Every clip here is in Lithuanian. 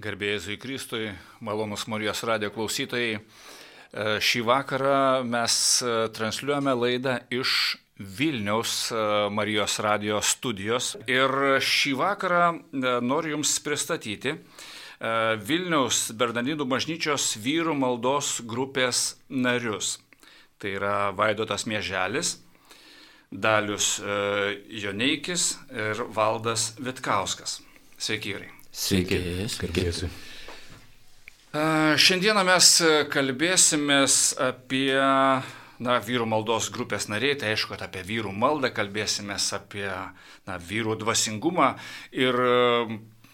Garbėjai Kristui, malonus Marijos radio klausytojai. E, šį vakarą mes e, transliuojame laidą iš Vilniaus e, Marijos radio studijos. Ir šį vakarą noriu Jums pristatyti Vilniaus Bernardinų bažnyčios vyrų maldos grupės narius. Tai yra Vaidotas Mieželis, Dalius Joneikis ir Valdas Vitkauskas. Sveiki, vyrai. Sveiki. Garbėsiu. Šiandieną mes kalbėsimės apie na, vyrų maldos grupės nariai, tai aišku, kad apie vyrų maldą kalbėsimės, apie na, vyrų dvasingumą ir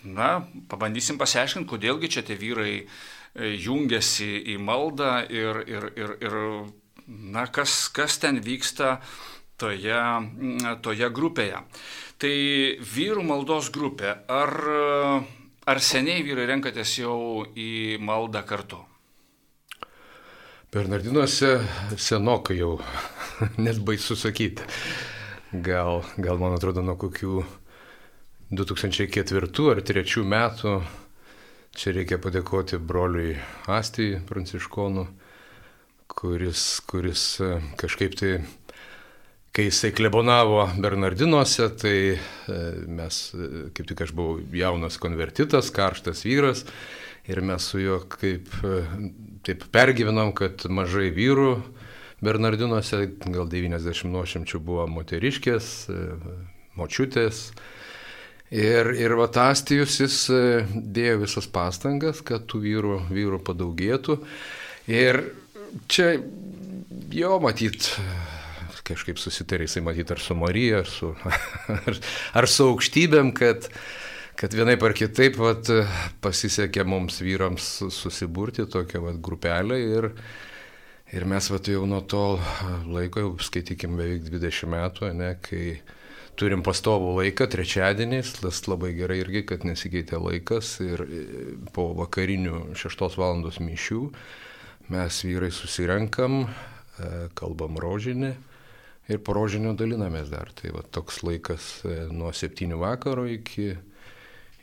na, pabandysim pasiaiškinti, kodėlgi čia tie vyrai jungiasi į maldą ir, ir, ir, ir na, kas, kas ten vyksta toje, toje grupėje. Tai vyrų maldos grupė. Ar, ar seniai vyrai renkatės jau į maldą kartu? Bernardinuose senokai jau, net baisu sakyti. Gal, gal man atrodo, nuo kokių 2004 ar 2003 metų čia reikia padėkoti broliui Astijai Pranciškonu, kuris, kuris kažkaip tai kai jisai klebonavo Bernardinuose, tai e, mes, e, kaip tik aš buvau jaunas konvertitas, karštas vyras ir mes su juo kaip e, taip pergyvenom, kad mažai vyrų Bernardinuose, gal 90 nuošimčių buvo moteriškės, močiutės. Ir, ir Vatastijus jis dėjo visas pastangas, kad tų vyrų, vyrų padaugėtų. Ir čia jo matyt kažkaip susitarė, jisai matyti ar su Marija, ar su, ar, ar su aukštybėm, kad, kad vienaip ar kitaip vat, pasisekė mums vyrams susiburti tokią vat, grupelę ir, ir mes vat, jau nuo to laiko, jau skaitykim beveik 20 metų, ne, kai turim pastovų laiką trečiadieniais, tas labai gerai irgi, kad nesikeitė laikas ir po vakarinių 6 val. mišių mes vyrai susirenkam, kalbam rožinį ir porožinių dalinamės dar. Tai va toks laikas e, nuo 7 vakaro iki,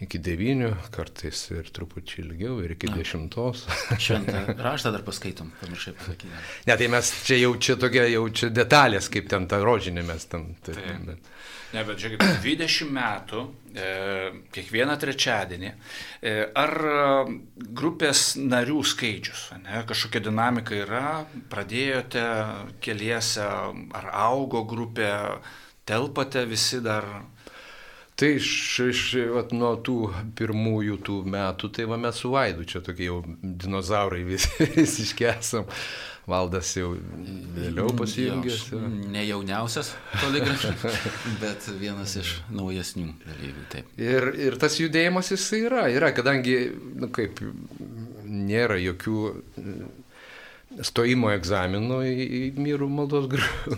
iki 9, kartais ir truputį ilgiau, ir iki Na. 10. Šventą raštą dar paskaitom, pamiršai pasakyti. Ne, tai mes čia jau čia tokia, jau čia detalės, kaip ten ta rožinė mes ten. Tai, tai. Bet. Ne, bet žiūrėkit, 20 metų, e, kiekvieną trečiadienį, e, ar grupės narių skaičius, ne, kažkokia dinamika yra, pradėjote keliese, ar augo grupė, telpate visi dar Tai iš, iš vat, nuo tų pirmųjų tų metų, tai va mes su Vaidu čia tokie jau dinozaurai visi, visiškai esam. Valdas jau vėliau pasijungė. Ne jauniausias toli gražu, bet vienas iš naujesnių dalyvių. Taip. Ir, ir tas judėjimas jis yra, yra, kadangi, nu, kaip, nėra jokių stojimo egzaminų į, į Myrų maldos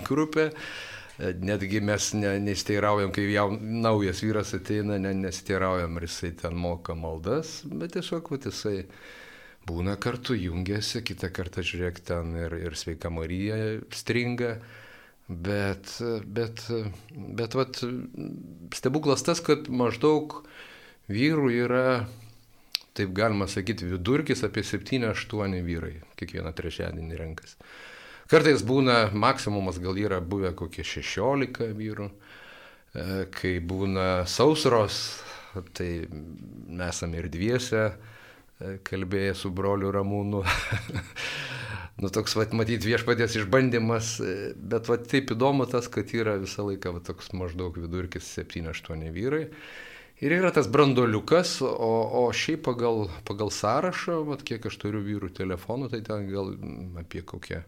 grupę. Netgi mes ne, nesteiraujam, kai jau naujas vyras ateina, ne, nesteiraujam, ar jisai ten moka maldas, bet tiesiog, va, jisai būna kartu, jungiasi, kitą kartą žiūrėk ten ir, ir sveika Marija stringa. Bet, bet, bet vat, stebuklas tas, kad maždaug vyrų yra, taip galima sakyti, vidurkis apie 7-8 vyrai kiekvieną trečiadienį renkas. Kartais būna, maksimumas gal yra buvę kokie 16 vyrų, e, kai būna sausros, tai esame ir dviese, E, kalbėję su broliu Ramūnu. nu, toks, vat, matyt, viešpatės išbandymas, e, bet vat, taip įdomu tas, kad yra visą laiką vat, toks maždaug vidurkis 7-8 vyrai. Ir yra tas brandoliukas, o, o šiaip pagal, pagal sąrašą, vat, kiek aš turiu vyrų telefonų, tai ten gal apie kokią,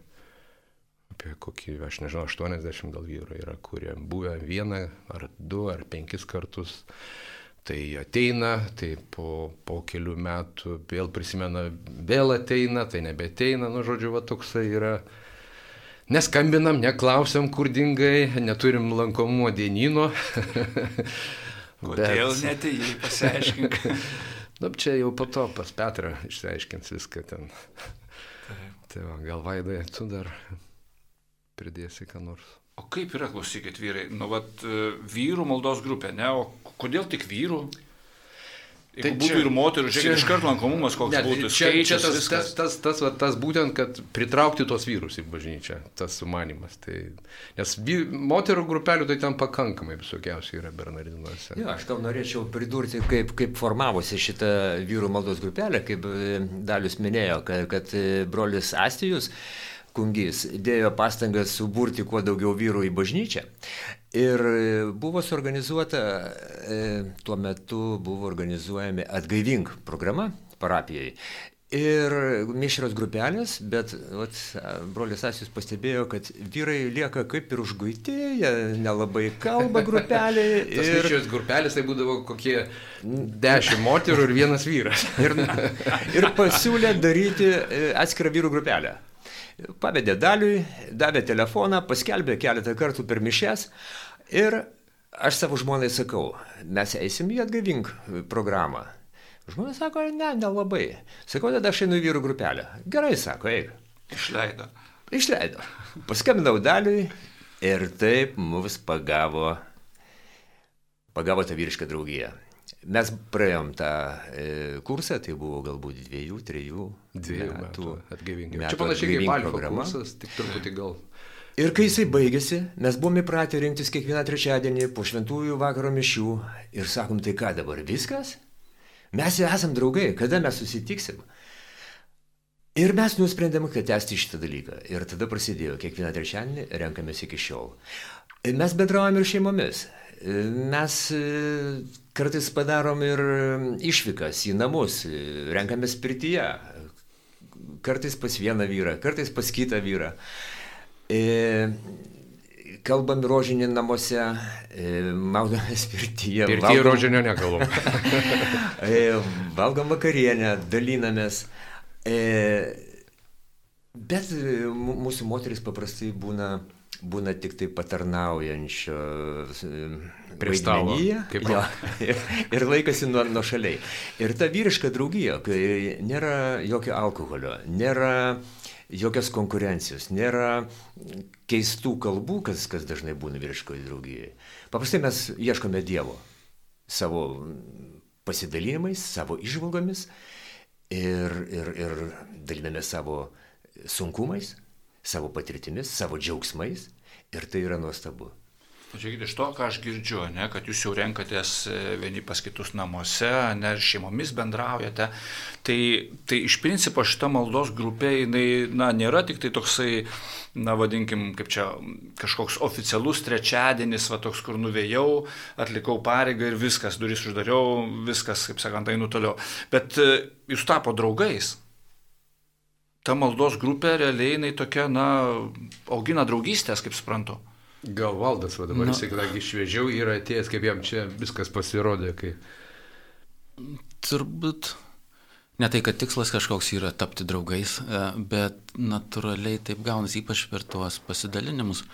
apie kokį, aš nežinau, 80 gal vyrų yra, kurie buvę vieną ar du ar penkis kartus Tai ateina, tai po, po kelių metų vėl prisimena, vėl ateina, tai nebeteina, nu žodžiu, va toksai yra. Neskambinam, neklausiam, kur dingai, neturim lankomumo dienino. Kodėl Bet... netėjai, pasiaiškink. nu, čia jau po to pas Petrą išsiaiškins viską ten. Taip. Tai va, gal vaidai, tu dar pridėsi ką nors. O kaip yra, klausykit, vyrai, nu, vat, e, vyrų maldos grupė, ne, o kodėl tik vyrų? Tai būtų čia, ir moterų, žiūrėkit, iš karto lankomumas koks ne, būtų. Čia, skaičius, čia tas, viskas. tas, tas, tas, tas, tas būtent, kad pritraukti tos vyrus į bažnyčią, tas sumanimas. Tai, nes vy, moterų grupelių tai ten pakankamai visokiausiai yra Bernardinuose. Ja, aš tau norėčiau pridurti, kaip, kaip formavosi šita vyrų maldos grupelė, kaip e, Dalius minėjo, kad, kad e, brolis Astijus kungys dėjo pastangas suburti kuo daugiau vyrų į bažnyčią. Ir buvo suorganizuota, e, tuo metu buvo organizuojami atgaivink programa parapijai. Ir mišrios grupelės, bet vat, brolis Asius pastebėjo, kad vyrai lieka kaip ir užguiti, jie nelabai kalba grupelė. Ir... mišrios grupelės tai būdavo kokie dešimt moterų ir vienas vyras. ir, ir pasiūlė daryti e, atskirą vyrų grupelę. Pavedė daliui, davė telefoną, paskelbė keletą kartų per mišes ir aš savo žmonai sakau, mes eisim į atgavink programą. Žmonės sako, ne, nelabai. Sakau, tada aš einu į vyrų grupelę. Gerai, sako, eik. Išleido. Išleido. Paskambinau daliui ir taip mus pagavo, pagavo tą vyrišką draugiją. Mes praėjom tą e, kursą, tai buvo galbūt dviejų, trejų, dviejų metų, metų atgaivinimo. Čia panašiai kaip Alfa kursas, tik truputį gal. Ir kai jisai baigėsi, mes buvome įpratę rinktis kiekvieną trečiadienį po šventųjų vakaro mišių ir sakom, tai ką dabar viskas? Mes jau esam draugai, kada mes susitiksim? Ir mes nusprendėm, kad tęsti šitą dalyką. Ir tada prasidėjo, kiekvieną trečiadienį renkamės iki šiol. Mes bendraujam ir šeimomis. Mes kartais padarom ir išvykas į namus, renkamės pirtyje, kartais pas vieną vyrą, kartais pas kitą vyrą. E, kalbam rožinį namuose, e, maudomės pirtyje. Pirtyje valgom, rožinio nekalbam. e, valgom vakarienę, dalinamės. E, bet mūsų moteris paprastai būna būna tik tai patarnaujančio prie stalo. Jo, ir, ir laikosi nuo, nuo šaliai. Ir ta vyriška draugija, kai nėra jokio alkoholio, nėra jokios konkurencijos, nėra keistų kalbų, kas, kas dažnai būna vyriškoje draugijoje. Paprastai mes ieškome Dievo savo pasidalinimais, savo išvalgomis ir, ir, ir daliname savo sunkumais, savo patirtimis, savo džiaugsmais ir tai yra nuostabu. Žiūrėkit, iš to, ką aš girdžiu, ne, kad jūs jau renkatės e, vieni pas kitus namuose, ne, ir šeimomis bendraujate, tai, tai iš principo šita maldos grupė, jinai, na, nėra tik tai toksai, na, vadinkim, kaip čia, kažkoks oficialus trečiadienis, va toks, kur nuvėjau, atlikau pareigą ir viskas, duris uždariau, viskas, kaip sakant, einu toliau. Bet e, jūs tapo draugais ta maldos grupė realiai jinai tokia, na, augina draugystės, kaip suprantu. Gal valdas, va dabar jisai, kadangi šviežiau yra atėjęs, kaip jam čia viskas pasirodė, kai... Turbūt ne tai, kad tikslas kažkoks yra tapti draugais, e, bet natūraliai taip gaunasi, ypač per tuos pasidalinimus.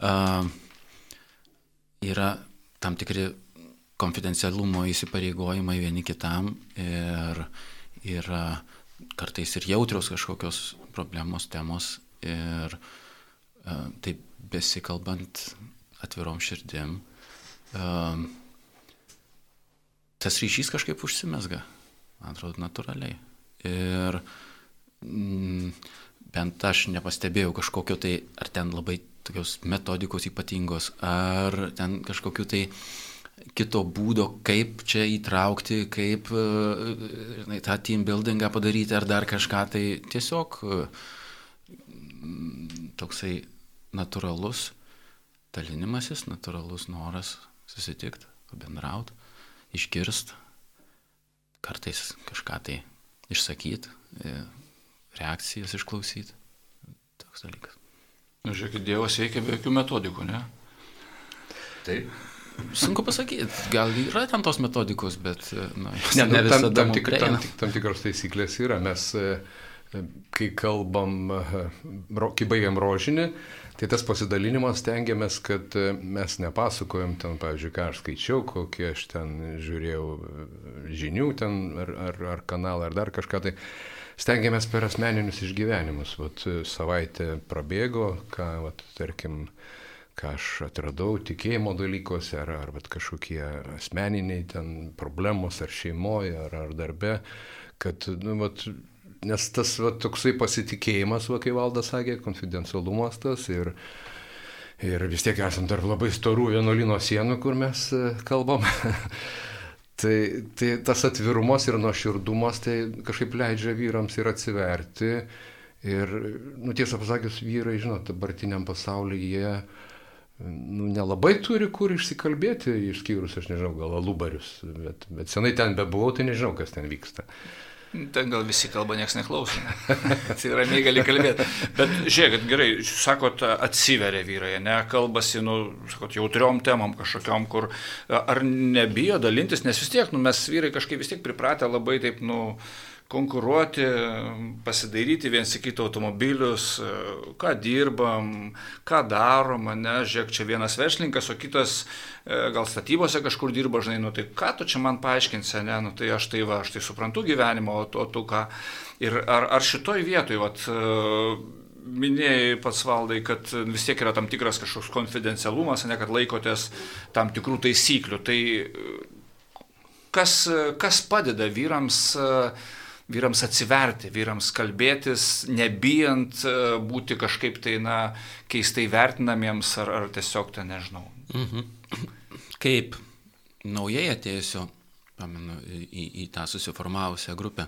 E, yra tam tikri konfidencialumo įsipareigojimai vieni kitam ir yra kartais ir jautrios kažkokios problemos, temos ir e, taip besikalbant atvirom širdim, e, tas ryšys kažkaip užsimesga, man atrodo, natūraliai. Ir mm, bent aš nepastebėjau kažkokio tai, ar ten labai tokios metodikos ypatingos, ar ten kažkokiu tai uh, kito būdo, kaip čia įtraukti, kaip e, žinai, tą team buildingą padaryti ar dar kažką, tai tiesiog e, toksai natūralus dalinimasis, natūralus noras susitikti, pabendrauti, išgirsti, kartais kažką tai išsakyti, e, reakcijas išklausyti. Toks dalykas. Na, žiūrėkit, Dievas veikia be jokių metodikų, ne? Taip. Sunku pasakyti, gal yra ten tos metodikos, bet na, ne, ne tam, tam, tik, tam, tam tikros taisyklės yra. Mes, e, kai kalbam, e, kai baigiam rožinį, tai tas pasidalinimas tengiamės, kad e, mes nepasakojam ten, pavyzdžiui, ką aš skaičiau, kokie aš ten žiūrėjau žinių ten, ar, ar, ar kanalą, ar dar kažką. Tai stengiamės per asmeninius išgyvenimus. Vat, savaitė prabėgo, ką, vat, tarkim, ką aš atradau tikėjimo dalykuose, ar, ar vat, kažkokie asmeniniai ten problemos, ar šeimoje, ar, ar darbe, kad, nu, vat, nes tas vat, toksai pasitikėjimas, va, kaip valdas sakė, konfidencialumas tas ir, ir vis tiek esam tarp labai storų vienuolino sienų, kur mes e, kalbam. tai, tai tas atvirumas ir nuoširdumas tai kažkaip leidžia vyrams ir atsiverti. Ir, nu, tiesą pasakius, vyrai, žinot, dabartiniam pasaulyje jie nu, nelabai turi kur išsikalbėti, išskyrus, aš nežinau, gal alubarius, bet, bet senai ten bebuvau, tai nežinau, kas ten vyksta. Ten gal visi kalba, niekas neklauso. tai ramiai gali kalbėti. Bet žiūrėkit, gerai, sakot, atsiveria vyrai, ne, kalbasi, nu, sakot, jautriom temam kažkokiam, kur ar nebijo dalintis, nes vis tiek, nu, mes vyrai kažkaip vis tiek pripratę labai taip, nu, konkuruoti, pasidaryti viens į kitą automobilius, ką dirbam, ką darom, ne, žiūrėk, čia vienas verslininkas, o kitas e, gal statybose kažkur dirba, žinai, nu tai ką tu čia man paaiškinsi, ne, nu tai aš tai va, aš tai suprantu gyvenimą, o, o tu ką. Ir ar, ar šitoj vietoj, vat, e, minėjai pats valdai, kad vis tiek yra tam tikras kažkoks konfidencialumas, ne kad laikotės tam tikrų taisyklių. Tai e, kas, kas padeda vyrams uh, vyrams atsiverti, vyrams kalbėtis, nebijant e, būti kažkaip tai, na, keistai vertinamiems ar, ar tiesiog ten nežinau. Mhm. Kaip naujai atėjusio, pamenu, į, į tą susiformavusią grupę,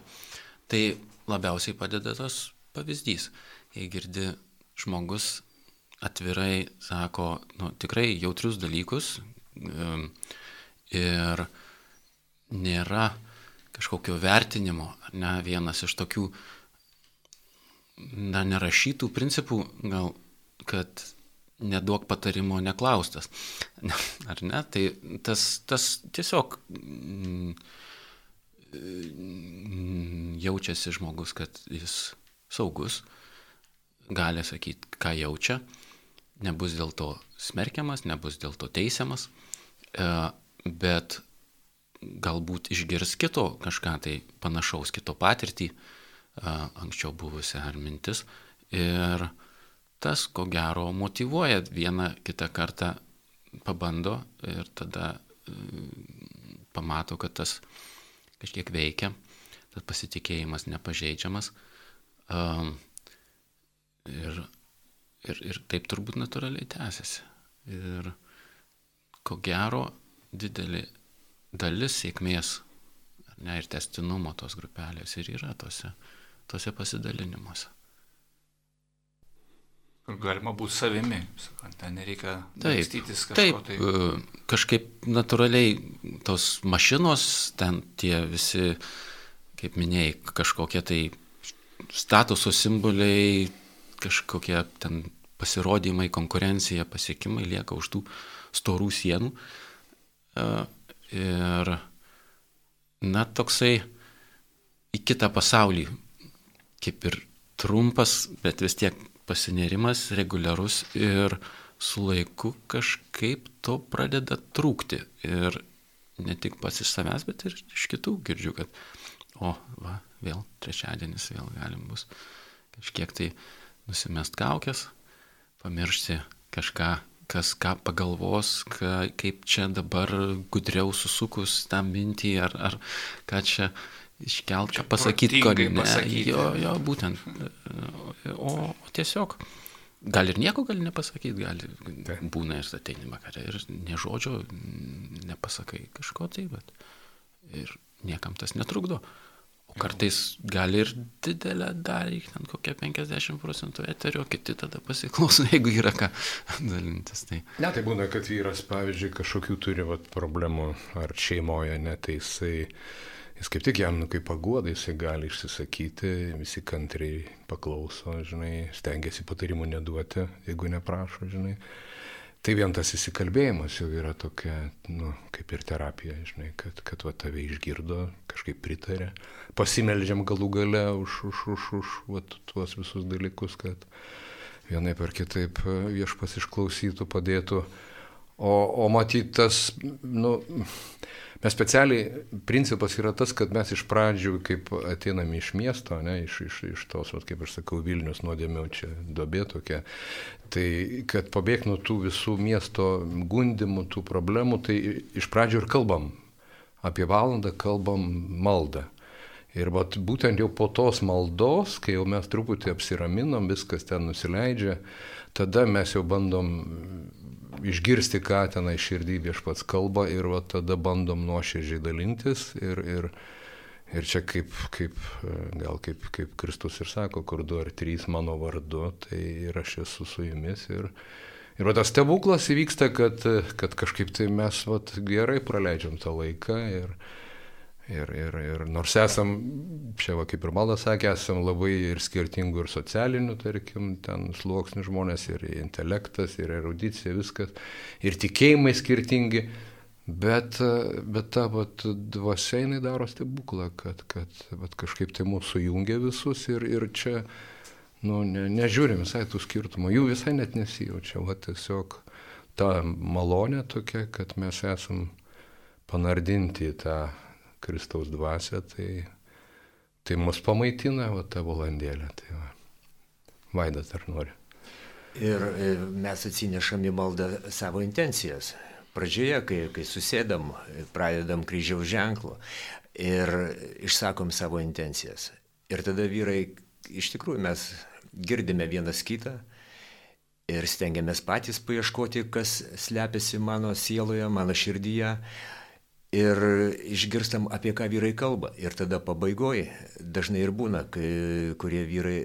tai labiausiai padeda tas pavyzdys. Jei girdi žmogus atvirai sako nu, tikrai jautrius dalykus ir nėra kažkokio vertinimo, ne, vienas iš tokių, na, nerašytų principų, gal, kad neduok patarimo neklaustas. Ar ne? Tai tas, tas tiesiog mm, jaučiasi žmogus, kad jis saugus, gali sakyti, ką jaučia, nebus dėl to smerkiamas, nebus dėl to teisiamas, e, bet galbūt išgirs kito kažką tai panašaus, kito patirtį, anksčiau buvusią ar mintis. Ir tas, ko gero, motivuoja vieną kitą kartą pabando ir tada pamato, kad tas kažkiek veikia, tas pasitikėjimas nepažeidžiamas. Ir, ir, ir taip turbūt natūraliai tęsiasi. Ir ko gero, didelį dalis sėkmės ne, ir testinumo tos grupelės ir yra tose, tose pasidalinimuose. Ir galima būti savimi, sakant, ten nereikia dangstytis kažko. Taip, tai... E, kažkaip natūraliai tos mašinos, ten tie visi, kaip minėjai, kažkokie tai statuso simboliai, kažkokie ten pasirodymai, konkurencija, pasiekimai lieka už tų storų sienų. Ir, na, toksai į kitą pasaulį, kaip ir trumpas, bet vis tiek pasinerimas reguliarus ir su laiku kažkaip to pradeda trūkti. Ir ne tik pats iš savęs, bet ir iš kitų girdžiu, kad, o, va, vėl trečiadienis, vėl galim bus kažkiek tai nusimest kaukės, pamiršti kažką kas ką pagalvos, ką, kaip čia dabar gudriau susukus tą mintį, ar, ar ką čia iškelt, ką pasakyti, ko ne. Pasakyti. Jo, jo, būtent. O, o tiesiog, gal ir nieko gali nepasakyti, gali būna ir ateini vakare ir ne žodžio nepasakai kažko tai, bet ir niekam tas netrukdo. O kartais gali ir didelę dalį, ten kokią 50 procentų eterio, kiti tada pasiklauso, jeigu yra ką dalintis. Tai. Ne, tai būna, kad vyras, pavyzdžiui, kažkokių turi vat, problemų ar šeimoje, ne, tai jisai, jis kaip tik jam, nu, kaip paguoda, jisai gali išsisakyti, visi kantriai paklauso, žinai, stengiasi patarimų neduoti, jeigu neprašo, žinai. Tai vien tas įsikalbėjimas jau yra tokia, nu, kaip ir terapija, žinai, kad, kad va tave išgirdo, kažkaip pritarė. Pasimeldžiam galų gale už, už, už, už va, tuos visus dalykus, kad vienaip ar kitaip viešpas išklausytų, padėtų. O, o matyt, tas, nu, mes specialiai, principas yra tas, kad mes iš pradžių, kaip ateiname iš miesto, ne, iš, iš, iš tos, vat, kaip aš sakau, Vilnius nuodėmiau čia dobė tokia, tai kad pabėg nuo tų visų miesto gundimų, tų problemų, tai iš pradžių ir kalbam. Apie valandą kalbam maldą. Ir vat, būtent jau po tos maldos, kai jau mes truputį apsiraminam, viskas ten nusileidžia, tada mes jau bandom išgirsti, ką tenai širdį viešpats kalba ir vat, tada bandom nuoširdžiai dalintis. Ir, ir, ir čia kaip, kaip, gal kaip, kaip Kristus ir sako, kur du ar trys mano vardu, tai ir aš esu su jumis. Ir, ir va, tas stebuklas įvyksta, kad, kad kažkaip tai mes vat, gerai praleidžiam tą laiką. Ir, Ir, ir, ir nors esam, čia va kaip ir Maldas sakė, esam labai ir skirtingų ir socialinių, tarkim, ten sluoksnių žmonės, ir intelektas, ir erudicija, viskas, ir tikėjimai skirtingi, bet, bet ta vat, dvasia jinai daro stebuklą, kad, kad vat, kažkaip tai mūsų jungia visus ir, ir čia, nu, ne, nežiūrim visai tų skirtumų, jų visai net nesijaučia, va tiesiog ta malonė tokia, kad mes esam panardinti į tą Kristaus dvasia, tai, tai mus pamaitina va, tą valandėlę. Tai va. Vaidas ar nori. Ir mes atsinešam į maldą savo intencijas. Pradžioje, kai, kai susėdam, pradedam kryžiaus ženklo ir išsakom savo intencijas. Ir tada vyrai, iš tikrųjų mes girdime vienas kitą ir stengiamės patys paieškoti, kas slepiasi mano sieloje, mano širdyje ir išgirstam, apie ką vyrai kalba. Ir tada pabaigoje dažnai ir būna, kai, kurie vyrai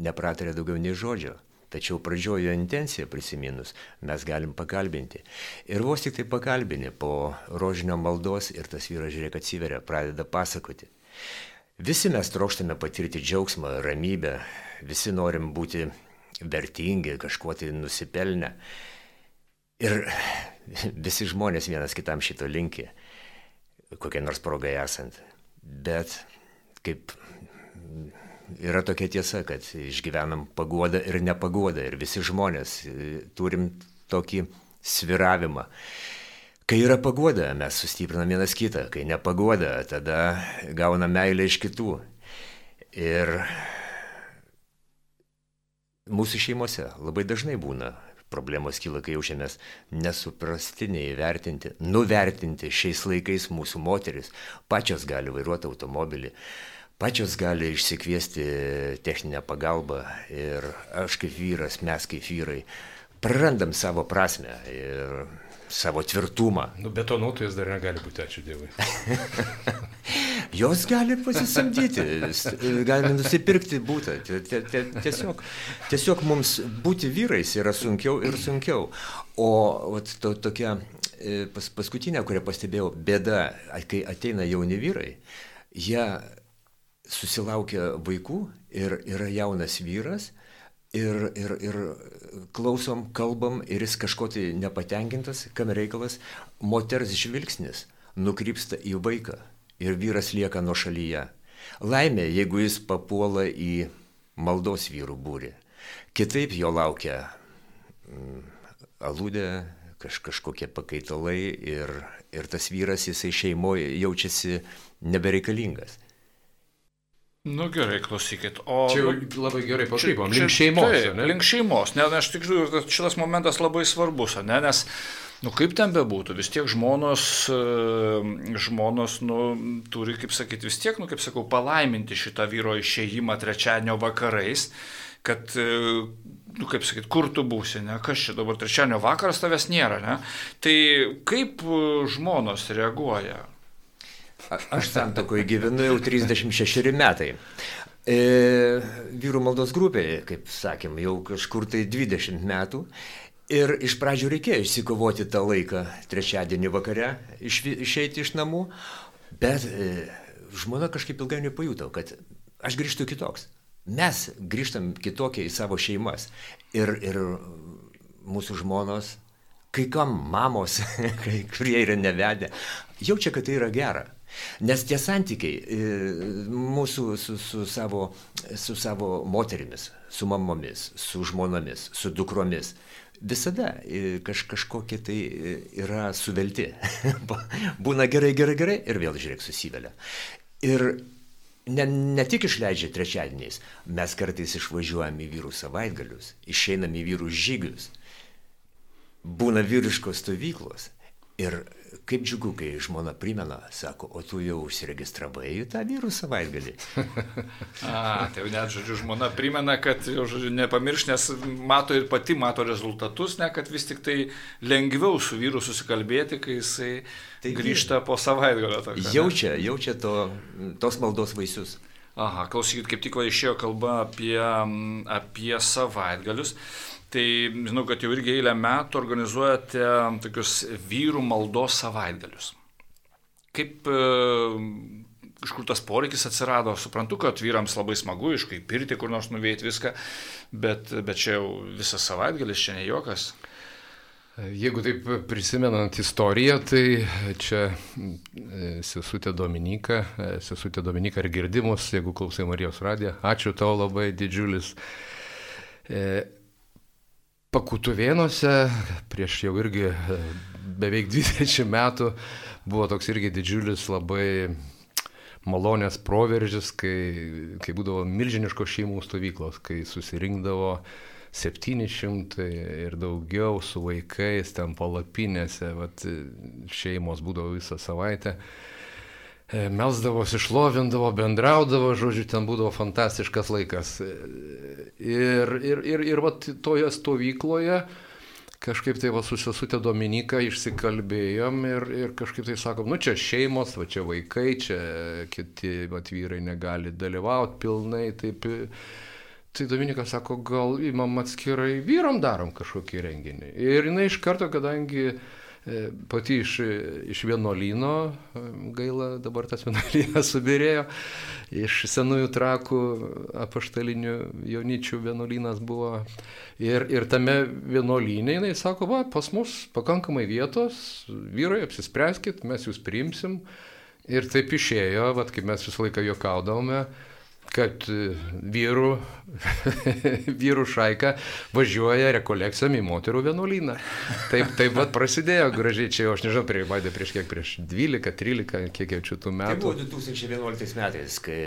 nepratarė daugiau nei žodžio. Tačiau pradžiojo intenciją prisiminus mes galim pakalbinti. Ir vos tik tai pakalbini po rožinio maldos ir tas vyras žiūrėk atsiveria, pradeda pasakoti. Visi mes trokštame patirti džiaugsmą, ramybę, visi norim būti vertingi, kažkuo tai nusipelnę. Ir visi žmonės vienas kitam šito linki kokia nors progai esant. Bet kaip yra tokia tiesa, kad išgyvenam paguodą ir nepaguodą ir visi žmonės e, turim tokį sviravimą. Kai yra paguoda, mes sustiprinam vienas kitą, kai nepaguoda, tada gaunam meilę iš kitų. Ir mūsų šeimose labai dažnai būna Problemos kyla, kai jaučiamės nesuprasti, neįvertinti, nuvertinti šiais laikais mūsų moteris. Pačios gali vairuoti automobilį, pačios gali išsikviesti techninę pagalbą ir aš kaip vyras, mes kaip vyrai prarandam savo prasme ir savo tvirtumą. Nu, betonuotojas dar negali būti, ačiū Dievui. Jos gali pasisamdyti, gali nusipirkti būtą. Tiesiog, tiesiog mums būti vyrais yra sunkiau ir sunkiau. O vat, to, tokia e, pas, paskutinė, kurią pastebėjau, bėda, kai ateina jauni vyrai, jie susilaukia vaikų ir yra jaunas vyras ir, ir, ir klausom, kalbam ir jis kažko tai nepatenkintas, kam reikalas, moters žvilgsnis nukrypsta į vaiką ir vyras lieka nuo šalyje. Laimė, jeigu jis papuola į maldos vyrų būrį. Kitaip jo laukia mm, alūdė, kaž, kažkokie pakaitalai ir, ir tas vyras jisai šeimoje jaučiasi nebereikalingas. Nu gerai, klausykit. O, čia jau labai gerai pakrypom. Link šeimos. Taip, ne? Link šeimos. Ne, aš tikrųjų, šitas momentas labai svarbus, ne, nes Nu kaip ten bebūtų, vis tiek žmonos, e, žmonos nu, turi, kaip sakyti, vis tiek, nu kaip sakau, palaiminti šitą vyro išėjimą trečiadienio vakarais, kad, e, nu kaip sakyti, kur tu būsi, ne, kas čia dabar trečiadienio vakaras tavęs nėra, ne. Tai kaip e, žmonos reaguoja? Aš santokoje gyvenu jau 36 metai. E, vyrų maldos grupėje, kaip sakėm, jau kažkur tai 20 metų. Ir iš pradžių reikėjo išsikovoti tą laiką trečiadienį vakare, iš, išeiti iš namų, bet e, žmona kažkaip ilgai nepajuto, kad aš grįžtu kitoks. Mes grįžtam kitokie į savo šeimas. Ir, ir mūsų žmonos, kai kam mamos, kai kurie yra nevedę, jaučia, kad tai yra gera. Nes tie santykiai e, mūsų su, su, savo, su savo moterimis, su mamomis, su žmonomis, su dukromis, visada e, kaž, kažkokie tai e, yra suvelti. Būna gerai, gerai, gerai ir vėl žiūrėk susivelia. Ir ne, ne tik išleidžia trečiadieniais, mes kartais išvažiuojam į vyrų savaitgalius, išeinam į vyrų žygius, būna vyriškos stovyklos. Ir kaip džiugu, kai žmona primena, sako, o tu jau užsiregistravai į tą vyrų savaitgalį. A, tai jau net, žodžiu, žmona primena, kad jau, žodžiu, nepamirš, nes mato ir pati mato rezultatus, ne, kad vis tik tai lengviau su vyru susikalbėti, kai jisai tai grįžta po savaitgalio. Tokio, jaučia, jaučia to, tos maldos vaisius. Aha, klausykit, kaip tik va išėjo kalba apie, apie savaitgalius. Tai žinau, kad jau irgi eilę metų organizuojate tokius vyrų maldos savaitgalius. Kaip, e, iš kur tas poreikis atsirado, suprantu, kad vyrams labai smagu, iš kaip pirti kur nors nuveikti viską, bet, bet čia jau visas savaitgalis, čia ne jokas. Jeigu taip prisimenant istoriją, tai čia e, sesutė Dominika, e, sesutė Dominika ir girdimus, jeigu klausai Marijos radiją, ačiū tau labai didžiulis. Pakutuvėnuose prieš jau irgi e, beveik 20 metų buvo toks irgi didžiulis labai malonės proveržis, kai, kai būdavo milžiniškos šeimų stovyklos, kai susirinkdavo 700 ir daugiau su vaikais ten palapinėse, vat, šeimos būdavo visą savaitę. E, melsdavosi, šlovindavo, bendraudavo, žodžiu, ten būdavo fantastiškas laikas. E, ir, ir, ir, ir vat, toje stovykloje kažkaip tai va susisutė Dominika, išsikalbėjom ir, ir kažkaip tai sakom, nu čia šeimos, va čia vaikai, čia kiti va, vyrai negali dalyvauti pilnai. Taip, tai Dominika sako, gal įmam atskirai vyram darom kažkokį renginį. Ir jinai iš karto, kadangi E, pati iš, iš vienuolyno, e, gaila dabar tas vienuolynas subirėjo, iš senųjų trakų apaštalinių jauničių vienuolynas buvo. Ir, ir tame vienuolynė jinai sako, va, pas mus pakankamai vietos, vyrai apsispręskit, mes jūs priimsim. Ir taip išėjo, va, kaip mes visą laiką juokaudavome, kad e, vyrų, vyrų šaika važiuoja rekolekcijom į moterų vienuolyną. Taip, taip pat prasidėjo gražiai čia, aš nežinau, prie Vaidė prieš kiek, prieš 12, 13, kiek jau čia tų metų. Tai buvo 2011 metais, kai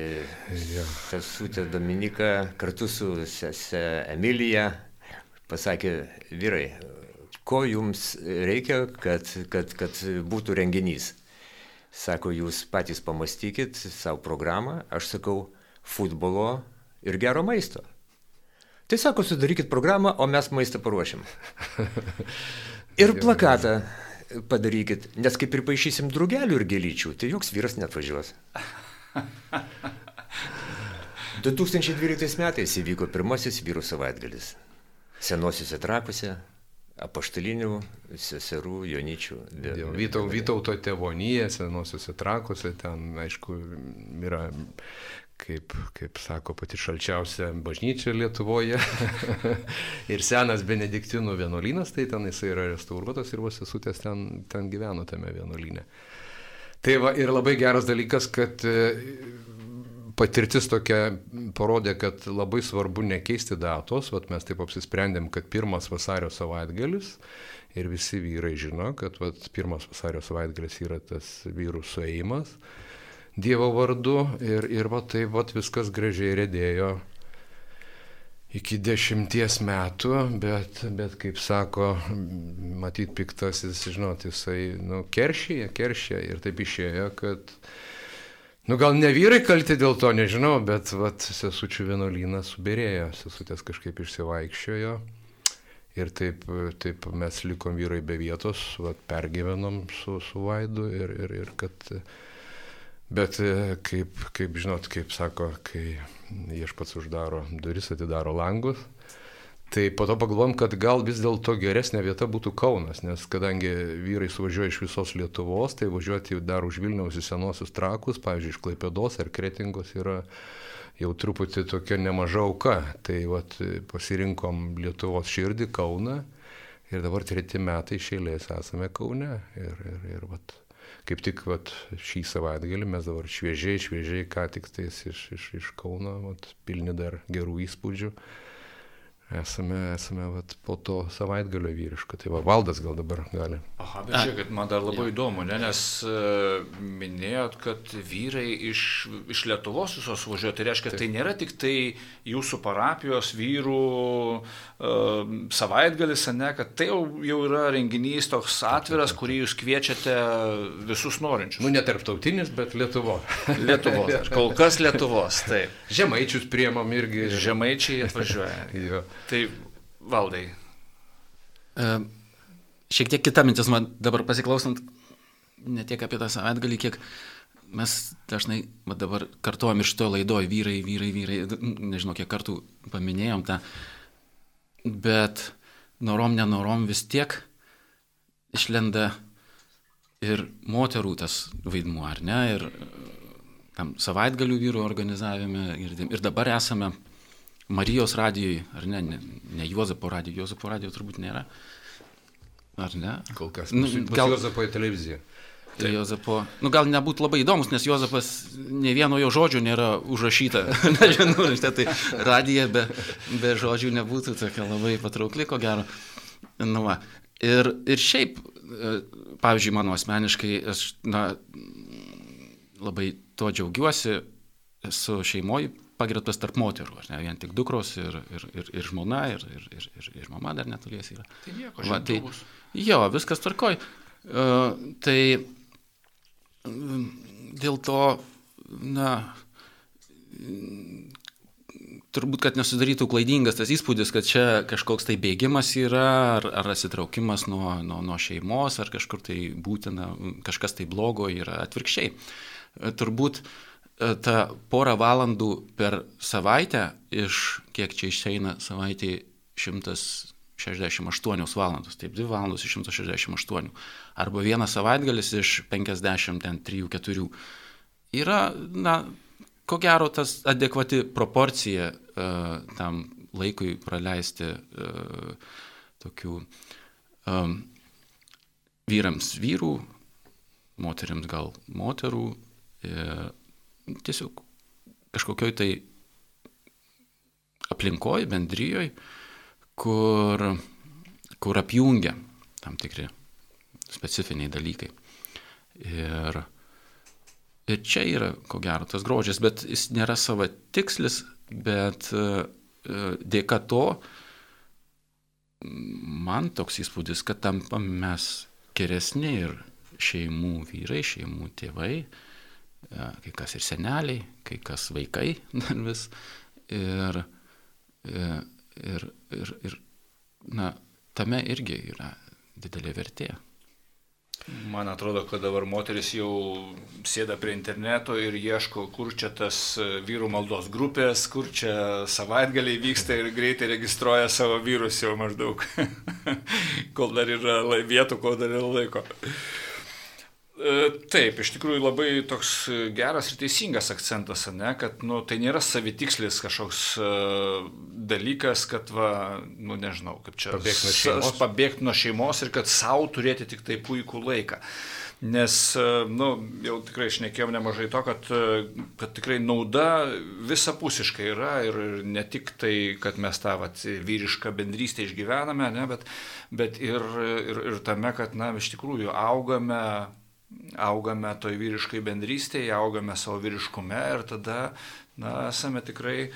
ja. sesutė Dominika kartu su sese Emilija pasakė, vyrai, ko jums reikia, kad, kad, kad būtų renginys. Sako, jūs patys pamastykit savo programą, aš sakau, futbolo ir gero maisto. Tai sako, sudarykit programą, o mes maistą paruošim. Ir plakatą padarykit, nes kaip ir paaišysim drugelių ir gėlyčių, tai joks vyras netvažiuos. 2012 metais įvyko pirmasis vyrų savaitgalis. Senosiuose trakuose, apaštalinių seserų, jonyčių. Vytau, Vytauto tėvonyje, senosiuose trakuose, ten, aišku, yra kaip, kaip sako pati šalčiausia bažnyčia Lietuvoje. ir senas Benediktinų vienuolynas, tai ten jisai yra restauruotas ir vasesutės ten, ten gyveno tame vienuolyne. Tai va ir labai geras dalykas, kad e, patirtis tokia parodė, kad labai svarbu nekeisti datos, vat mes taip apsisprendėm, kad pirmas vasario savaitgalis ir visi vyrai žino, kad vat, pirmas vasario savaitgalis yra tas vyrų suėjimas. Dievo vardu ir, ir va taip va viskas gražiai rėdėjo iki dešimties metų, bet, bet kaip sako, matyt, piktasis, žinot, jisai, nu, keršyje, keršyje ir taip išėjo, kad, nu, gal ne vyrai kalti dėl to, nežinau, bet, vat, sesučių vienuolynas subirėjo, sesutės kažkaip išsivaikščiojo. Ir taip, taip mes likom vyrai be vietos, vat, pergyvenom su, su Vaidu ir, ir, ir kad Bet e, kaip, kaip žinot, kaip sako, kai viešpats uždaro duris, atidaro langus, tai po to pagalvom, kad gal vis dėlto geresnė vieta būtų Kaunas, nes kadangi vyrai suvažiuoja iš visos Lietuvos, tai važiuoti dar už Vilniaus į senosius trakus, pavyzdžiui, iš Klaipėdos ar Kretingos yra jau truputį tokia nemaža auka. Tai vat, pasirinkom Lietuvos širdį Kauną ir dabar treti metai išėlės esame Kaune. Ir, ir, ir, vat, kaip tik vat, šį savaitgalį mes dabar šviežiai, šviežiai, ką tik tais iš, iš, iš Kauno, vat, pilni dar gerų įspūdžių. Esame, esame vat, po to savaitgalio vyriško. Tai va, valdas gal dabar gali. Aha, bet žiūrėkit, man dar labai įdomu, ne, nes uh, minėjot, kad vyrai iš, iš Lietuvos visos važiuoja. Tai reiškia, Taip. tai nėra tik tai jūsų parapijos vyrų uh, savaitgalis, ne, kad tai jau, jau yra renginys toks atviras, kurį jūs kviečiate visus norinčius. Nu, ne tarptautinis, bet Lietuvos. Lietuvos. Kol kas Lietuvos, taip. Žemaičius priemam irgi. Žemaičiai atvažiuoja. Tai valdai. E, šiek tiek kita mintis man dabar pasiklausant, ne tiek apie tą savaitgalį, kiek mes dažnai dabar kartuojam iš to laidoje vyrai, vyrai, vyrai, nežinau, kiek kartų paminėjom tą, bet norom, nenorom vis tiek išlenda ir moterų tas vaidmuo, ar ne? Ir tam savaitgalių vyrų organizavime ir, ir dabar esame Marijos radijui, ar ne, ne, ne Juozapo radijui, Juozapo radijo turbūt nėra. Ar ne? Kol kas. Nu, gal Juozapo į televiziją. Tai Jozapo, nu gal nebūtų labai įdomus, nes Jozapas ne vieno jo žodžio nėra užrašyta. Nežinau, štai tai radija be, be žodžių nebūtų tokia labai patraukli, ko gero. Nu, va. ir, ir šiaip, e, pavyzdžiui, mano asmeniškai, aš na, labai to džiaugiuosi, esu šeimoje pagirtas tarp moterų, ar ne vien tik dukros ir, ir, ir, ir žmona, ir, ir, ir, ir, ir mama dar netolies yra. Tai nieko, Va, tai, jo, viskas tvarkoj. Uh, tai uh, dėl to, na, turbūt, kad nesudarytų klaidingas tas įspūdis, kad čia kažkoks tai bėgimas yra, ar, ar atsitraukimas nuo, nuo, nuo šeimos, ar kažkur tai būtina, kažkas tai blogo yra atvirkščiai. Turbūt uh, ta porą valandų per savaitę iš, kiek čia išeina savaitė 168 valandos, taip 2 valandos iš 168, arba vienas savaitgalis iš 53-4 yra, na, ko gero tas adekvati proporcija uh, tam laikui praleisti uh, tokių um, vyrams vyrų, moteriams gal moterų, uh, tiesiog kažkokioj tai aplinkoj, bendryjoj, kur, kur apjungia tam tikri specifiniai dalykai. Ir, ir čia yra, ko gero, tas grožis, bet jis nėra savo tikslis, bet e, dėka to man toks įspūdis, kad tampam mes geresni ir šeimų vyrai, šeimų tėvai, kai kas ir seneliai, kai kas vaikai dar vis. Ir, ir, ir, ir na, tame irgi yra didelė vertė. Man atrodo, kad dabar moteris jau sėda prie interneto ir ieško, kur čia tas vyrų maldos grupės, kur čia savaitgaliai vyksta ir greitai registruoja savo vyrus jau maždaug, kol dar yra vietų, kol dar yra laiko. E, taip, iš tikrųjų labai toks geras ir teisingas akcentas, ne, kad nu, tai nėra savitikslis kažkoks uh, dalykas, kad, va, nu nežinau, kaip čia pabėgti nuo šeimos, pabėgti nuo šeimos ir kad savo turėti tik tai puikų laiką. Nes, uh, nu, jau tikrai išnekėjom nemažai to, kad, kad tikrai nauda visapusiškai yra ir ne tik tai, kad mes tą vat, vyrišką bendrystę išgyvename, ne, bet, bet ir, ir, ir tame, kad, na, iš tikrųjų augame augame toj vyriškai bendrystėje, augame savo vyriškume ir tada, na, esame tikrai uh,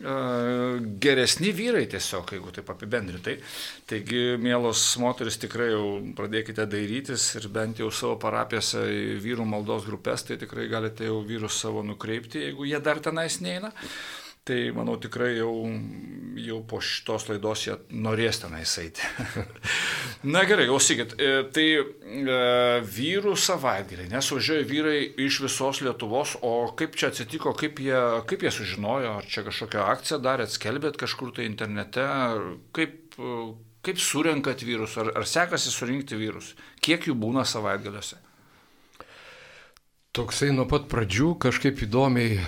geresni vyrai tiesiog, jeigu taip apibendrintai. Taigi, mielos moteris, tikrai jau pradėkite dairytis ir bent jau savo parapijose vyrų maldos grupės, tai tikrai galite jau vyrus savo nukreipti, jeigu jie dar tenais neina. Tai manau tikrai jau, jau po šitos laidos jie norės tenais eiti. Na gerai, klausykit, e, tai e, vyrų savaitgaliai, nes važiuoja vyrai iš visos Lietuvos, o kaip čia atsitiko, kaip jie, kaip jie sužinojo, ar čia kažkokią akciją darėt, skelbėt kažkur tai internete, kaip, kaip surenkat vyrus, ar, ar sekasi surinkti vyrus, kiek jų būna savaitgaliuose? Toksai nuo pat pradžių kažkaip įdomiai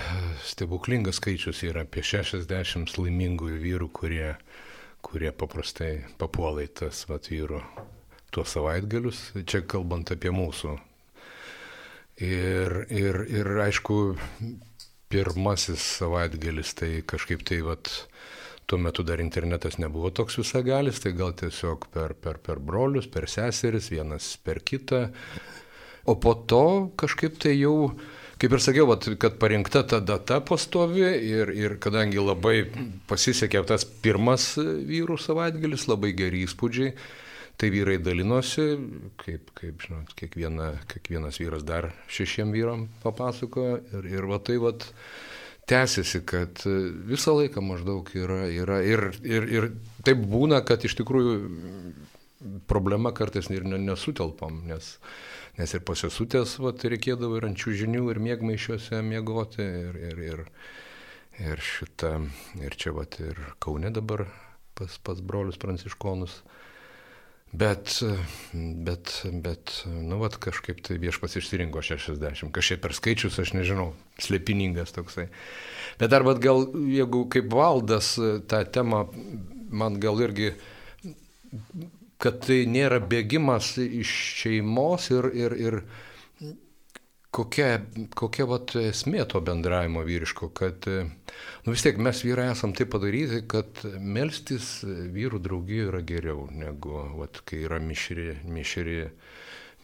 stebuklingas skaičius yra apie 60 laimingų vyrų, kurie, kurie paprastai papuola į tas vat, vyrų tuos savaitgalius, čia kalbant apie mūsų. Ir, ir, ir aišku, pirmasis savaitgalis tai kažkaip tai vat, tuo metu dar internetas nebuvo toks visagalis, tai gal tiesiog per, per, per brolius, per seseris, vienas per kitą. O po to kažkaip tai jau, kaip ir sakiau, vat, kad parinkta ta data pastovi ir, ir kadangi labai pasisekė tas pirmas vyrų savaitgalis, labai geri įspūdžiai, tai vyrai dalinosi, kaip, kaip žinot, kiekviena, kiekvienas vyras dar šešiem vyram papasakojo ir, ir va tai va tęsiasi, kad visą laiką maždaug yra, yra ir, ir, ir taip būna, kad iš tikrųjų problema kartais ir nesutelpam, nes nes ir pasisutės, vat, reikėdavo ir ant čiūžinių, ir mėgmaišiuose miegoti, ir, ir, ir, ir šitą, ir čia vat, ir Kaune dabar pas, pas brolius pranciškonus. Bet, bet, bet, nu, vat kažkaip tai viešpas išsirinko 60, kažkaip per skaičius, aš nežinau, slepiningas toksai. Bet dar, bet gal, jeigu kaip valdas tą temą, man gal irgi kad tai nėra bėgimas iš šeimos ir, ir, ir kokia, kokia vat, esmė to bendravimo vyriško, kad nu, vis tiek mes vyrai esam taip padaryti, kad melstis vyrų draugijoje yra geriau negu vat, kai yra mišri, mišri,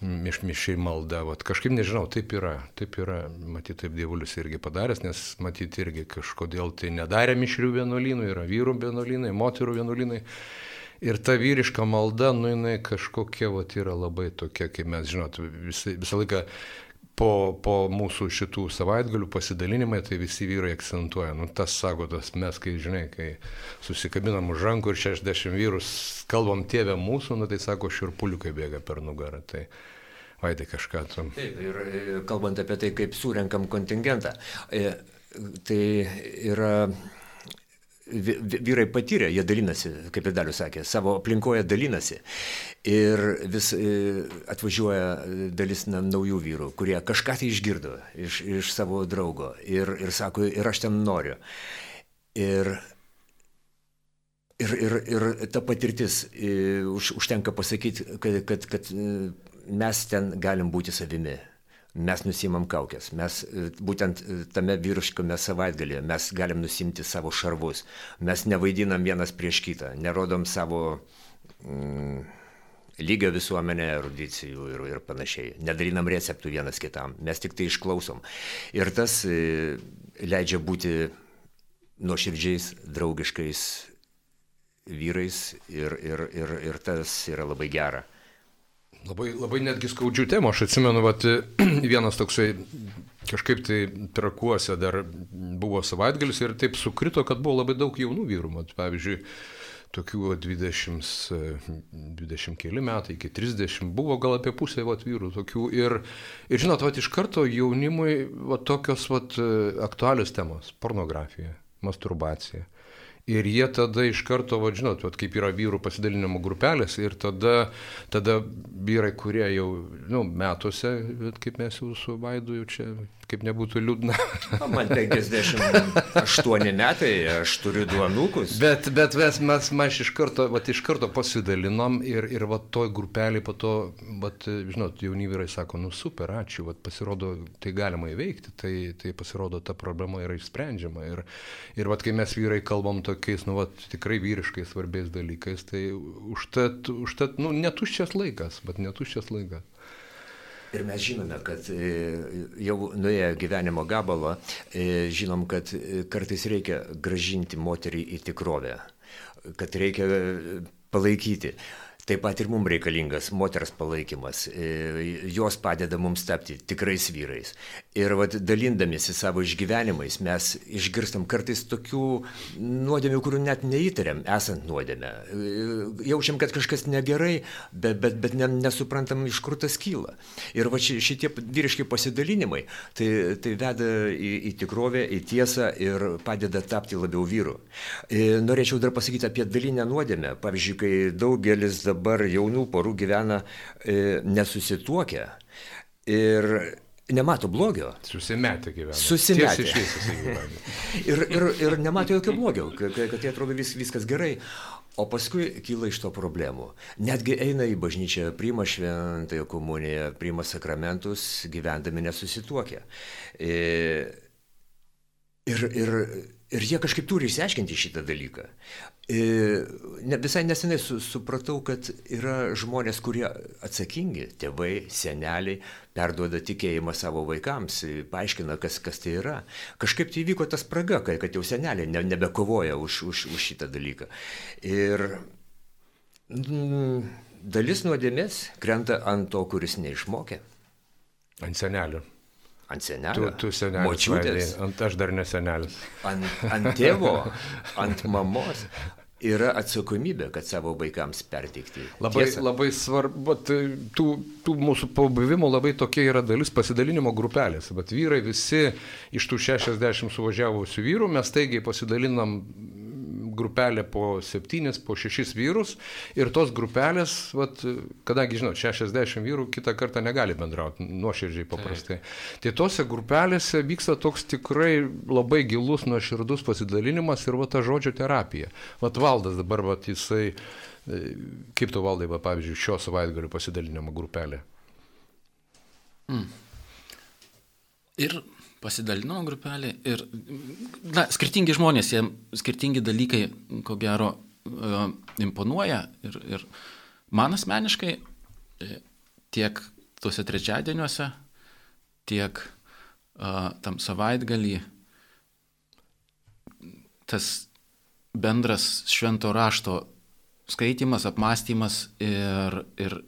miš, mišri malda. Vat, kažkaip nežinau, taip yra, taip yra, matyt, taip dievulis irgi padaręs, nes matyt irgi kažkodėl tai nedarė mišrių vienuolynų, yra vyrų vienuolynai, moterų vienuolynai. Ir ta vyriška malda, nu jinai kažkokia, va, yra labai tokia, kaip mes žinot, visi, visą laiką po, po mūsų šitų savaitgalių pasidalinimai, tai visi vyrai akcentuoja, nu tas sako, tas mes, kai žinai, kai susikabinam už rankų ir 60 vyrus kalbam tėvę mūsų, nu tai sako, širpuliukai bėga per nugarą. Tai, Vaidai kažką tu. Taip, ir kalbant apie tai, kaip surenkam kontingentą, e, tai yra vyrai patyrė, jie dalinasi, kaip ir Dalius sakė, savo aplinkoje dalinasi. Ir vis e, atvažiuoja dalis naujų vyrų, kurie kažką tai išgirdo iš, iš savo draugo ir, ir sako, ir aš ten noriu. Ir, ir, ir, ir ta patirtis, e, už, užtenka pasakyti, kad, kad, kad e, mes ten galim būti savimi mes nusimam kaukės. Mes e, būtent e, tame vyriškame savaitgalėje mes galim nusimti savo šarvus. Mes nevaidinam vienas prieš kitą, nerodom savo mm, lygio visuomenė, erudicijų ir, ir panašiai. Nedarinam receptų vienas kitam, mes tik tai išklausom. Ir tas e, leidžia būti nuoširdžiais, draugiškais vyrais ir, ir, ir, ir tas yra labai gera. Labai, labai netgi skaudžių temų, aš atsimenu, vat, vienas toksai kažkaip tai trakuose dar buvo savaitgalis ir taip sukrito, kad buvo labai daug jaunų vyrų, mat, pavyzdžiui, tokių 20, 20 keli metai iki 30, buvo gal apie pusę vat, vyrų tokių. Ir, ir žinot, vat, iš karto jaunimui vat, tokios vat, aktualios temos - pornografija, masturbacija Ir jie tada iš karto, va, žinot, va, kaip yra vyrų pasidalinimo grupelės, ir tada, tada vyrai, kurie jau nu, metuose, kaip mes jau su Vaidu jau čia kaip nebūtų liūdna. Man 58 metai, aš turiu du anukus. Bet, bet mes, mes, mes iš, karto, vat, iš karto pasidalinom ir, ir va, toj grupelį po to, vat, žinot, jauni vyrai sako, nu super, ačiū, vat, pasirodo, tai galima įveikti, tai, tai pasirodo, ta problema yra išsprendžiama. Ir, ir vat, kai mes vyrai kalbam tokiais, nu, vat, tikrai vyriškai svarbiais dalykais, tai užtat, užtat nu, netuščias laikas, bet netuščias laikas. Ir mes žinome, kad e, jau nuėję gyvenimo gabalą, e, žinom, kad e, kartais reikia gražinti moterį į tikrovę, kad reikia palaikyti. Taip pat ir mums reikalingas moters palaikymas. E, jos padeda mums tapti tikrais vyrais. Ir vat, dalindamėsi savo išgyvenimais mes išgirstam kartais tokių nuodėmių, kurių net neįtariam, esant nuodėmę. E, jaučiam, kad kažkas negerai, bet, bet, bet ne, nesuprantam, iš kur tas kyla. Ir va šitie vyriški pasidalinimai, tai, tai veda į, į tikrovę, į tiesą ir padeda tapti labiau vyru. E, norėčiau dar pasakyti apie dalinę nuodėmę. Pavyzdžiui, kai daugelis dabar dabar jaunų porų gyvena e, nesusituokę ir nemato blogio. Susimetę gyvena. Susimetę. ir, ir, ir nemato jokio blogio, kad, kad tai atrodo vis, viskas gerai. O paskui kyla iš to problemų. Netgi eina į bažnyčią, priima šventąją komuniją, priima sakramentus, gyvendami nesusituokę. E, Ir, ir, ir jie kažkaip turi išsiaiškinti šitą dalyką. E, ne, visai nesenai su, supratau, kad yra žmonės, kurie atsakingi, tėvai, seneliai, perduoda tikėjimą savo vaikams, paaiškina, kas, kas tai yra. Kažkaip tai įvyko tas spraga, kad, kad jau seneliai ne, nebekovoja už, už, už šitą dalyką. Ir mm, dalis nuodėmės krenta ant to, kuris neišmokė. Ant senelių. Ant senelio. Tu, tu senelis. Močiutės. Vaidai, Ant aš dar nesenelis. Ant, ant tėvo, ant mamos. Yra atsakomybė, kad savo vaikams perteikti. Labai, Tiesą. labai svarbu, tų, tų mūsų pabuvimų labai tokia yra dalis pasidalinimo grupelės. Bet vyrai visi iš tų 60 suvažiavusių vyrų mes taigiai pasidalinam grupelę po 7, po 6 vyrus ir tos grupelės, vat, kadangi, žinot, 60 vyrų kitą kartą negali bendrauti, nuoširdžiai paprastai. Tai tose grupelėse vyksta toks tikrai labai gilus, nuoširdus pasidalinimas ir va ta žodžio terapija. Vat valdas dabar, vat jisai, e, kaip tu valdai, va, pavyzdžiui, šio savaitgalio pasidalinimo grupelė. Ir pasidalinimo grupelė ir, na, skirtingi žmonės, jie skirtingi dalykai, ko gero, e, imponuoja ir, ir man asmeniškai e, tiek tuose trečiadieniuose, tiek a, tam savaitgalį tas bendras švento rašto skaitimas, apmąstymas ir, ir,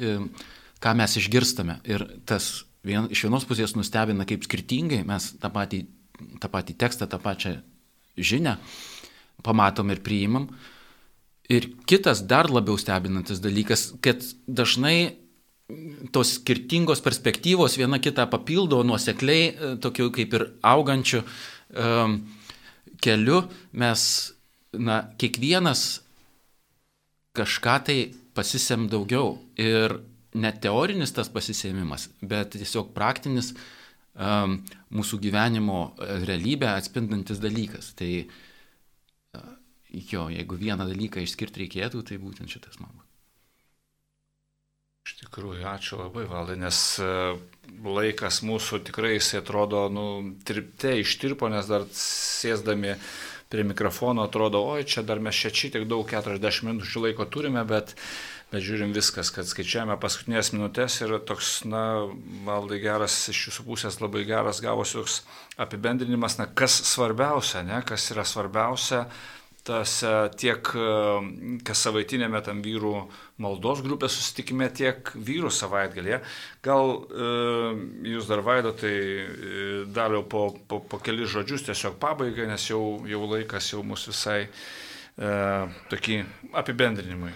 ir ką mes išgirstame. Ir tas vien, iš vienos pusės nustebina, kaip skirtingai mes tą patį, tą patį tekstą, tą pačią žinią pamatom ir priimam. Ir kitas dar labiau stebinantis dalykas, kad dažnai tos skirtingos perspektyvos viena kitą papildo nuosekliai, e, tokiu kaip ir augančiu um, keliu, mes, na, kiekvienas kažką tai pasisem daugiau. Ir ne teorinis tas pasisėmimas, bet tiesiog praktinis um, mūsų gyvenimo e, realybę atspindantis dalykas. Tai uh, jo, jeigu vieną dalyką išskirti reikėtų, tai būtent šitas man. Iš tikrųjų, ačiū labai, Valdai, nes e, laikas mūsų tikrai jisai atrodo, nu, tirpte ištirpo, nes dar sėsdami prie mikrofono atrodo, oi, čia dar mes čia čia tiek daug, 40 minučių laiko turime, bet, bet žiūrim viskas, kad skaičiavome paskutinės minutės ir toks, na, Valdai geras, iš jūsų pusės labai geras gavosi toks apibendrinimas, na, kas svarbiausia, ne, kas yra svarbiausia tas e, tiek e, kas savaitinėme tam vyrų maldos grupės susitikime, tiek vyrų savaitgalėje. Gal e, jūs dar vaido, tai dariau po, po, po keli žodžius tiesiog pabaigai, nes jau, jau laikas jau mūsų visai tokį apibendrinimui.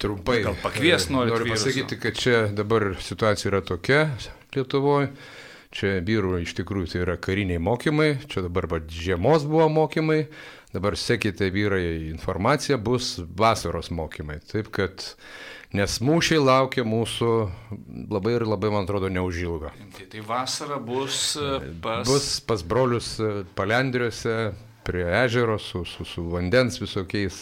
Trumpai. Gal pakvies noriu. Noriu pasakyti, kad čia dabar situacija yra tokia Lietuvoje. Čia vyrų iš tikrųjų tai yra kariniai mokymai, čia dabar va, žiemos buvo mokymai, dabar sekite vyrai informaciją, bus vasaros mokymai. Taip kad, nes mūšiai laukia mūsų labai ir labai, man atrodo, neužilgo. Tai, tai vasara bus pas... Bus pas brolius palendriuose, prie ežero, su, su, su vandens visokiais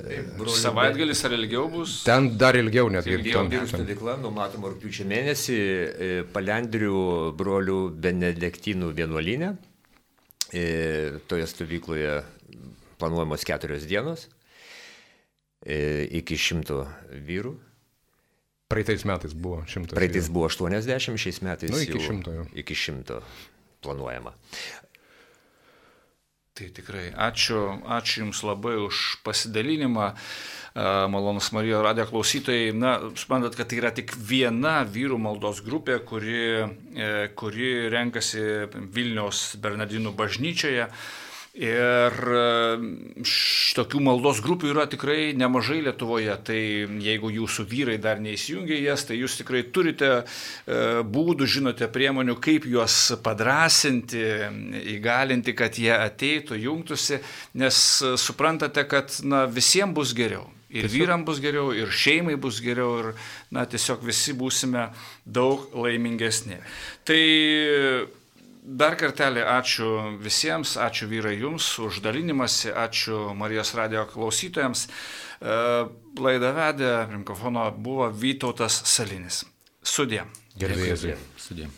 Savaitgalis ar ilgiau bus? Ten dar ilgiau net Ilgiau ten- stovykla numatoma rūpiučio mėnesį e, Palendrių brolių Benediktinų vienuolinė. E, Toje stovykloje planuojamos keturios dienos e, iki šimto vyrų. Praeitais metais buvo šimtas. Praeitais buvo 80, šiais metais Nu, iki jau šimto jau. iki šimto planuojama. Tai tikrai ačiū, ačiū Jums labai už pasidalinimą. Malonus Marijo radijo klausytojai, na, suprantat, kad tai yra tik viena vyrų maldos grupė, kuri, e, kuri renkasi Vilniaus Bernardinų bažnyčioje. Ir štokių maldos grupių yra tikrai nemažai Lietuvoje. Tai jeigu jūsų vyrai dar neįsijungia jas, tai jūs tikrai turite e, būdų, žinote, priemonių, kaip juos padrasinti, įgalinti, kad jie ateitų, jungtųsi, nes e, suprantate, kad na, visiems bus geriau. Ir vyram bus geriau, ir šeimai bus geriau, ir na, tiesiog visi būsime daug laimingesni. Tai Dar kartelį ačiū visiems, ačiū vyrai jums už dalinimąsi, ačiū Marijos radio klausytojams. E, Laidą vedė, mikrofono buvo Vytautas Salinis. Sudė. Gerbėjai. Sudė.